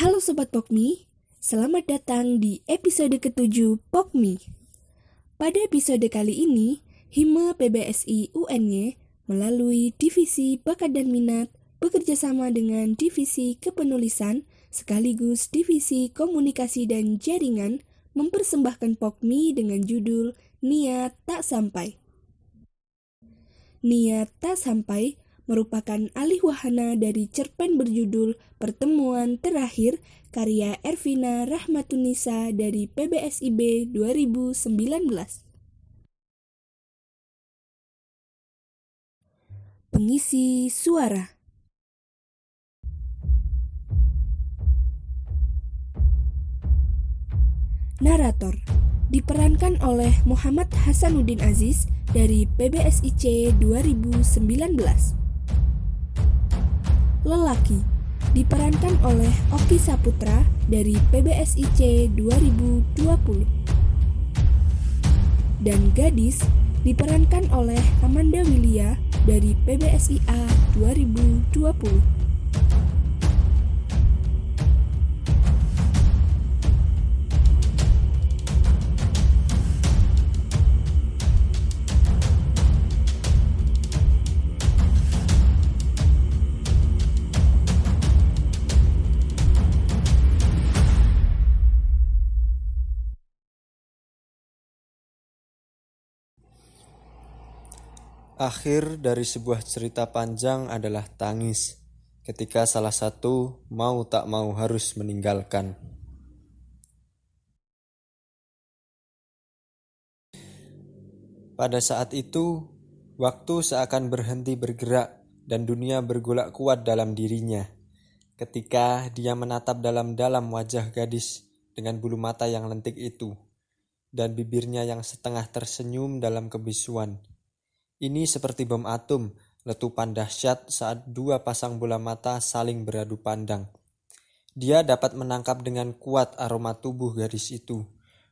Halo Sobat Pokmi, selamat datang di episode ketujuh Pokmi. Pada episode kali ini, Hima PBSI UNY melalui Divisi Bakat dan Minat bekerja sama dengan Divisi Kepenulisan sekaligus Divisi Komunikasi dan Jaringan mempersembahkan Pokmi dengan judul Niat Tak Sampai. Niat Tak Sampai merupakan alih wahana dari cerpen berjudul Pertemuan Terakhir karya Ervina Rahmatunisa dari PBSIB 2019. Pengisi suara Narator diperankan oleh Muhammad Hasanuddin Aziz dari PBSIC 2019 lelaki diperankan oleh Oki Saputra dari PBSIC 2020 dan gadis diperankan oleh Amanda Wilia dari PBSIA 2020. Akhir dari sebuah cerita panjang adalah tangis ketika salah satu mau tak mau harus meninggalkan. Pada saat itu, waktu seakan berhenti bergerak dan dunia bergolak kuat dalam dirinya. Ketika dia menatap dalam-dalam wajah gadis dengan bulu mata yang lentik itu, dan bibirnya yang setengah tersenyum dalam kebisuan ini seperti bom atom, letupan dahsyat saat dua pasang bola mata saling beradu pandang. Dia dapat menangkap dengan kuat aroma tubuh gadis itu.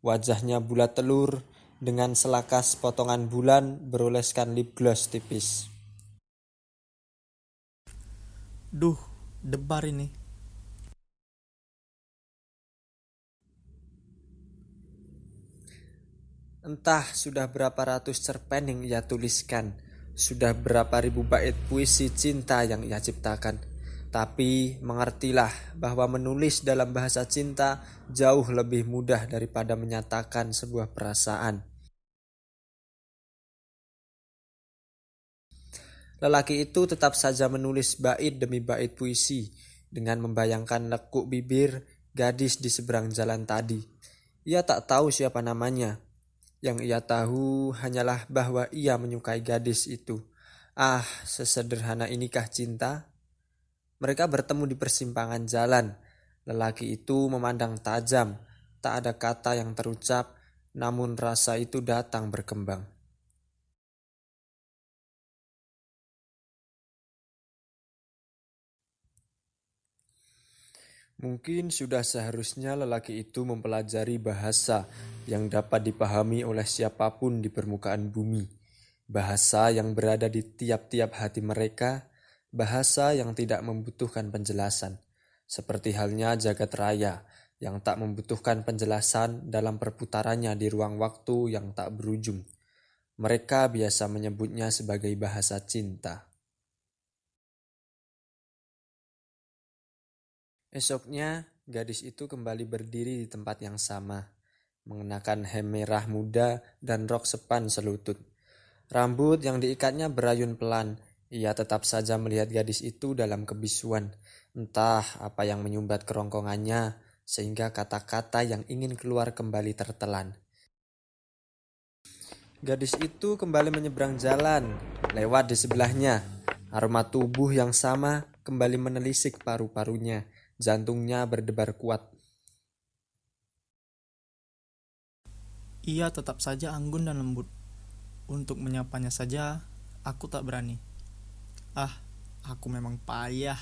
Wajahnya bulat telur, dengan selakas potongan bulan beroleskan lip gloss tipis. Duh, debar ini. Entah sudah berapa ratus cerpen yang ia tuliskan, sudah berapa ribu bait puisi cinta yang ia ciptakan. Tapi mengertilah bahwa menulis dalam bahasa cinta jauh lebih mudah daripada menyatakan sebuah perasaan. Lelaki itu tetap saja menulis bait demi bait puisi dengan membayangkan lekuk bibir gadis di seberang jalan tadi. Ia tak tahu siapa namanya, yang ia tahu hanyalah bahwa ia menyukai gadis itu. Ah, sesederhana inikah cinta? Mereka bertemu di persimpangan jalan. Lelaki itu memandang tajam, tak ada kata yang terucap, namun rasa itu datang berkembang. Mungkin sudah seharusnya lelaki itu mempelajari bahasa yang dapat dipahami oleh siapa pun di permukaan bumi, bahasa yang berada di tiap-tiap hati mereka, bahasa yang tidak membutuhkan penjelasan, seperti halnya jagat raya yang tak membutuhkan penjelasan dalam perputarannya di ruang waktu yang tak berujung. Mereka biasa menyebutnya sebagai bahasa cinta. Esoknya, gadis itu kembali berdiri di tempat yang sama, mengenakan hem merah muda dan rok sepan selutut. Rambut yang diikatnya berayun pelan. Ia tetap saja melihat gadis itu dalam kebisuan. Entah apa yang menyumbat kerongkongannya, sehingga kata-kata yang ingin keluar kembali tertelan. Gadis itu kembali menyeberang jalan, lewat di sebelahnya. Aroma tubuh yang sama kembali menelisik paru-parunya Jantungnya berdebar kuat. Ia tetap saja anggun dan lembut. Untuk menyapanya saja, aku tak berani. Ah, aku memang payah.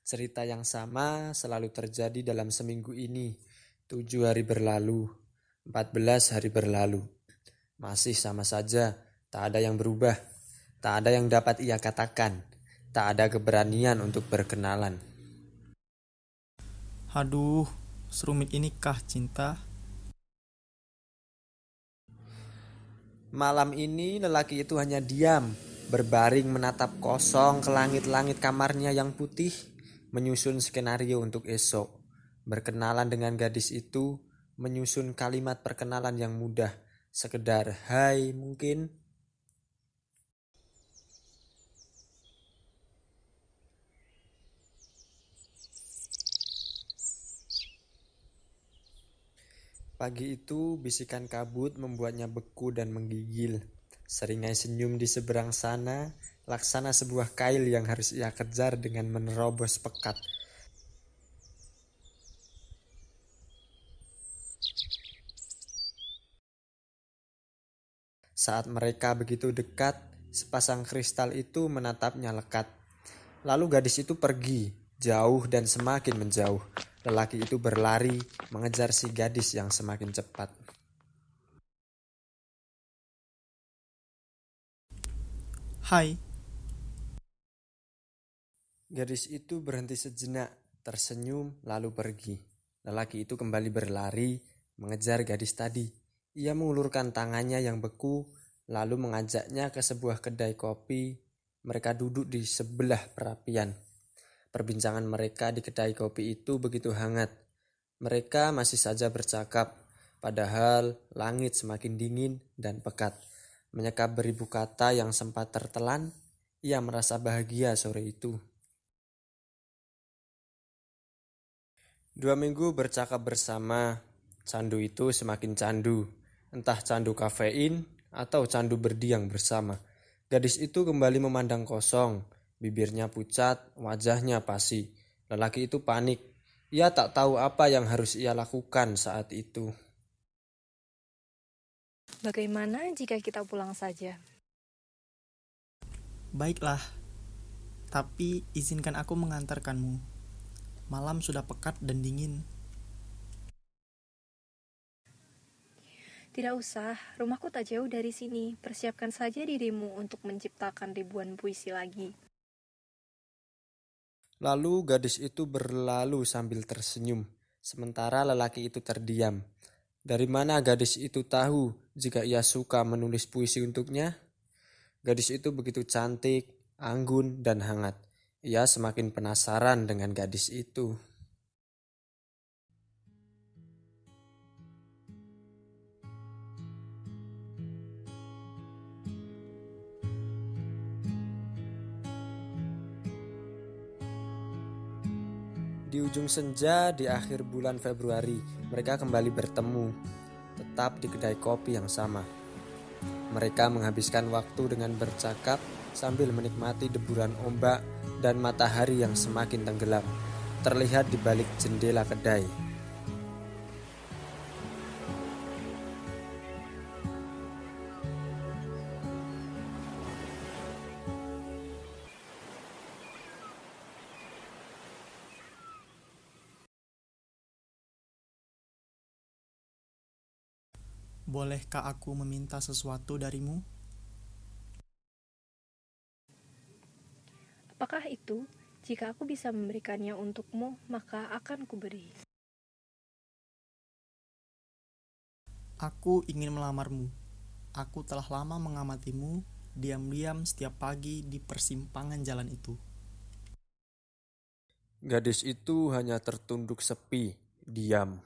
Cerita yang sama selalu terjadi dalam seminggu ini. Tujuh hari berlalu, empat belas hari berlalu. Masih sama saja, tak ada yang berubah. Tak ada yang dapat ia katakan. Tak ada keberanian untuk berkenalan. Aduh, serumit ini kah cinta? Malam ini lelaki itu hanya diam, berbaring menatap kosong ke langit-langit kamarnya yang putih, menyusun skenario untuk esok. Berkenalan dengan gadis itu, menyusun kalimat perkenalan yang mudah, sekedar hai mungkin. Pagi itu, bisikan kabut membuatnya beku dan menggigil. Seringai senyum di seberang sana, laksana sebuah kail yang harus ia kejar dengan menerobos pekat. Saat mereka begitu dekat, sepasang kristal itu menatapnya lekat. Lalu gadis itu pergi, jauh dan semakin menjauh. Lelaki itu berlari mengejar si gadis yang semakin cepat. Hai, Gadis itu berhenti sejenak, tersenyum, lalu pergi. Lelaki itu kembali berlari mengejar gadis tadi. Ia mengulurkan tangannya yang beku, lalu mengajaknya ke sebuah kedai kopi. Mereka duduk di sebelah perapian. Perbincangan mereka di kedai kopi itu begitu hangat. Mereka masih saja bercakap, padahal langit semakin dingin dan pekat. Menyekap beribu kata yang sempat tertelan, ia merasa bahagia sore itu. Dua minggu bercakap bersama, candu itu semakin candu. Entah candu kafein atau candu berdiam bersama. Gadis itu kembali memandang kosong, Bibirnya pucat, wajahnya pasi. Lelaki itu panik. Ia tak tahu apa yang harus ia lakukan saat itu. Bagaimana jika kita pulang saja? baiklah. Tapi izinkan aku mengantarkanmu. Malam sudah pekat dan dingin. Tidak usah, rumahku tak jauh dari sini. Persiapkan saja dirimu untuk menciptakan ribuan puisi lagi. Lalu gadis itu berlalu sambil tersenyum, sementara lelaki itu terdiam. Dari mana gadis itu tahu jika ia suka menulis puisi untuknya? Gadis itu begitu cantik, anggun, dan hangat. Ia semakin penasaran dengan gadis itu. Di ujung senja di akhir bulan Februari, mereka kembali bertemu, tetap di kedai kopi yang sama. Mereka menghabiskan waktu dengan bercakap sambil menikmati deburan ombak dan matahari yang semakin tenggelam, terlihat di balik jendela kedai. Bolehkah aku meminta sesuatu darimu? Apakah itu? Jika aku bisa memberikannya untukmu, maka akan kuberi. Aku ingin melamarmu. Aku telah lama mengamatimu diam-diam setiap pagi di persimpangan jalan itu. Gadis itu hanya tertunduk sepi, diam.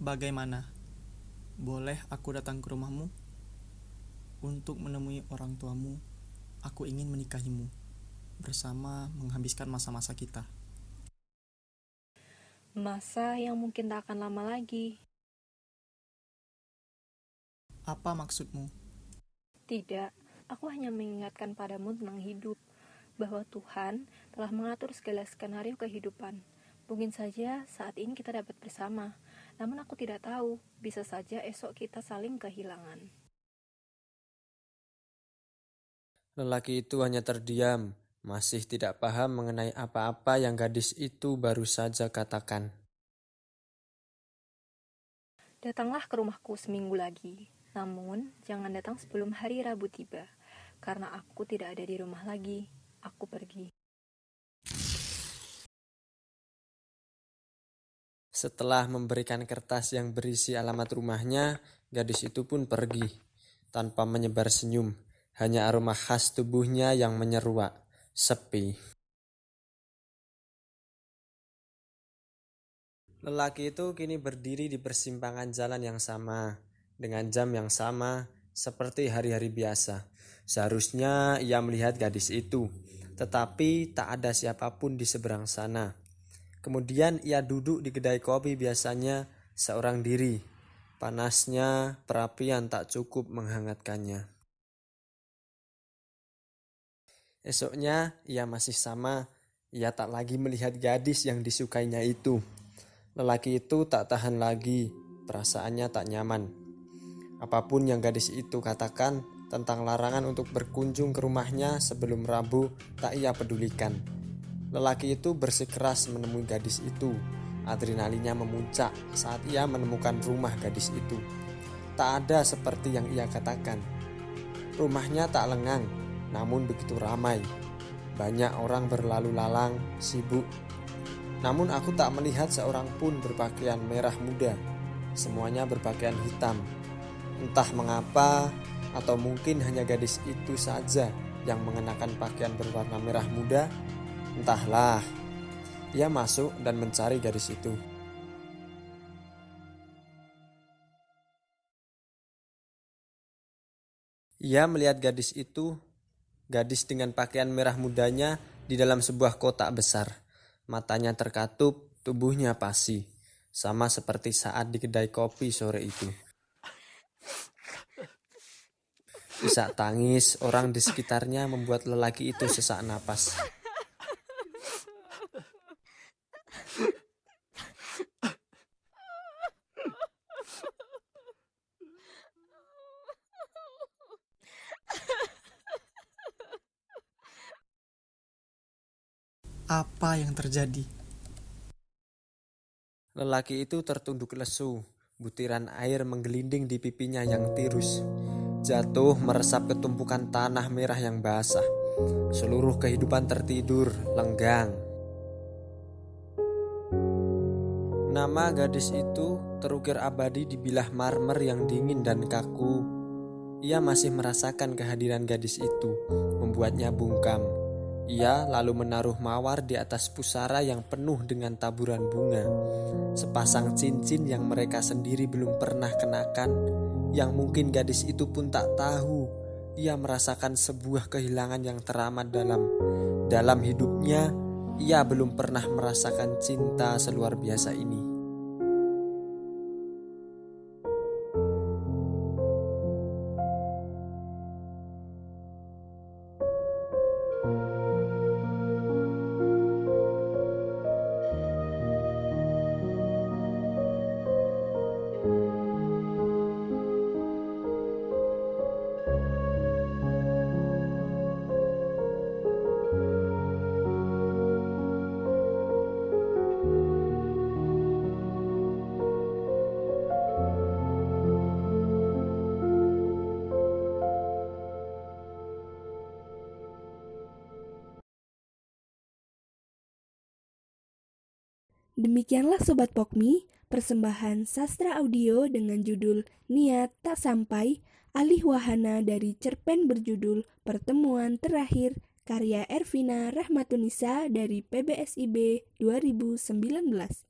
Bagaimana? Boleh aku datang ke rumahmu? Untuk menemui orang tuamu, aku ingin menikahimu. Bersama menghabiskan masa-masa kita. Masa yang mungkin tak akan lama lagi. Apa maksudmu? Tidak, aku hanya mengingatkan padamu tentang hidup, bahwa Tuhan telah mengatur segala skenario kehidupan. Mungkin saja saat ini kita dapat bersama, namun aku tidak tahu, bisa saja esok kita saling kehilangan. Lelaki itu hanya terdiam, masih tidak paham mengenai apa-apa yang gadis itu baru saja katakan. Datanglah ke rumahku seminggu lagi, namun jangan datang sebelum hari Rabu tiba. karena aku tidak ada di rumah lagi. Aku pergi. Setelah memberikan kertas yang berisi alamat rumahnya, gadis itu pun pergi tanpa menyebar senyum. Hanya aroma khas tubuhnya yang menyeruak, sepi. Lelaki itu kini berdiri di persimpangan jalan yang sama, dengan jam yang sama, seperti hari-hari biasa. Seharusnya ia melihat gadis itu, tetapi tak ada siapa pun di seberang sana. Kemudian ia duduk di kedai kopi biasanya seorang diri. Panasnya perapian tak cukup menghangatkannya. Esoknya ia masih sama, ia tak lagi melihat gadis yang disukainya itu. Lelaki itu tak tahan lagi, perasaannya tak nyaman. Apa pun yang gadis itu katakan tentang larangan untuk berkunjung ke rumahnya sebelum Rabu tak ia pedulikan. Lelaki itu bersikeras menemui gadis itu. Adrenalinnya memuncak saat ia menemukan rumah gadis itu. Tak ada seperti yang ia katakan. Rumahnya tak lengang, namun begitu ramai. Banyak orang berlalu lalang, sibuk. Namun aku tak melihat seorang pun berpakaian merah muda. Semuanya berpakaian hitam. Entah mengapa, atau mungkin hanya gadis itu saja yang mengenakan pakaian berwarna merah muda. Entahlah. Ia masuk dan mencari gadis itu. Ia melihat gadis itu Gadis dengan pakaian merah mudanya di dalam sebuah kotak besar. Matanya terkatup, tubuhnya pasi. Sama seperti saat di kedai kopi sore itu. Isak tangis orang di sekitarnya membuat lelaki itu sesak napas. Apa yang terjadi? Lelaki itu tertunduk lesu. Butiran air menggelinding di pipinya yang tirus. Jatuh meresap ke tumpukan tanah merah yang basah. Seluruh kehidupan tertidur, lenggang. Nama gadis itu terukir abadi di bilah marmer yang dingin dan kaku. Ia masih merasakan kehadiran gadis itu, membuatnya bungkam. Ia lalu menaruh mawar di atas pusara yang penuh dengan taburan bunga. Sepasang cincin yang mereka sendiri belum pernah kenakan, yang mungkin gadis itu pun tak tahu. Ia merasakan sebuah kehilangan yang teramat dalam. Dalam hidupnya, ia belum pernah merasakan cinta seluar biasa ini. Demikianlah Sobat Pokmi, persembahan sastra audio dengan judul Niat Tak Sampai, alih wahana dari cerpen berjudul Pertemuan Terakhir karya Ervina Rahmatunisa dari PBSIB 2019.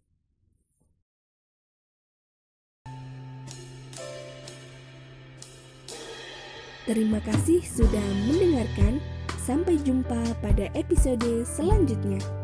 Terima kasih sudah mendengarkan. Sampai jumpa pada episode selanjutnya.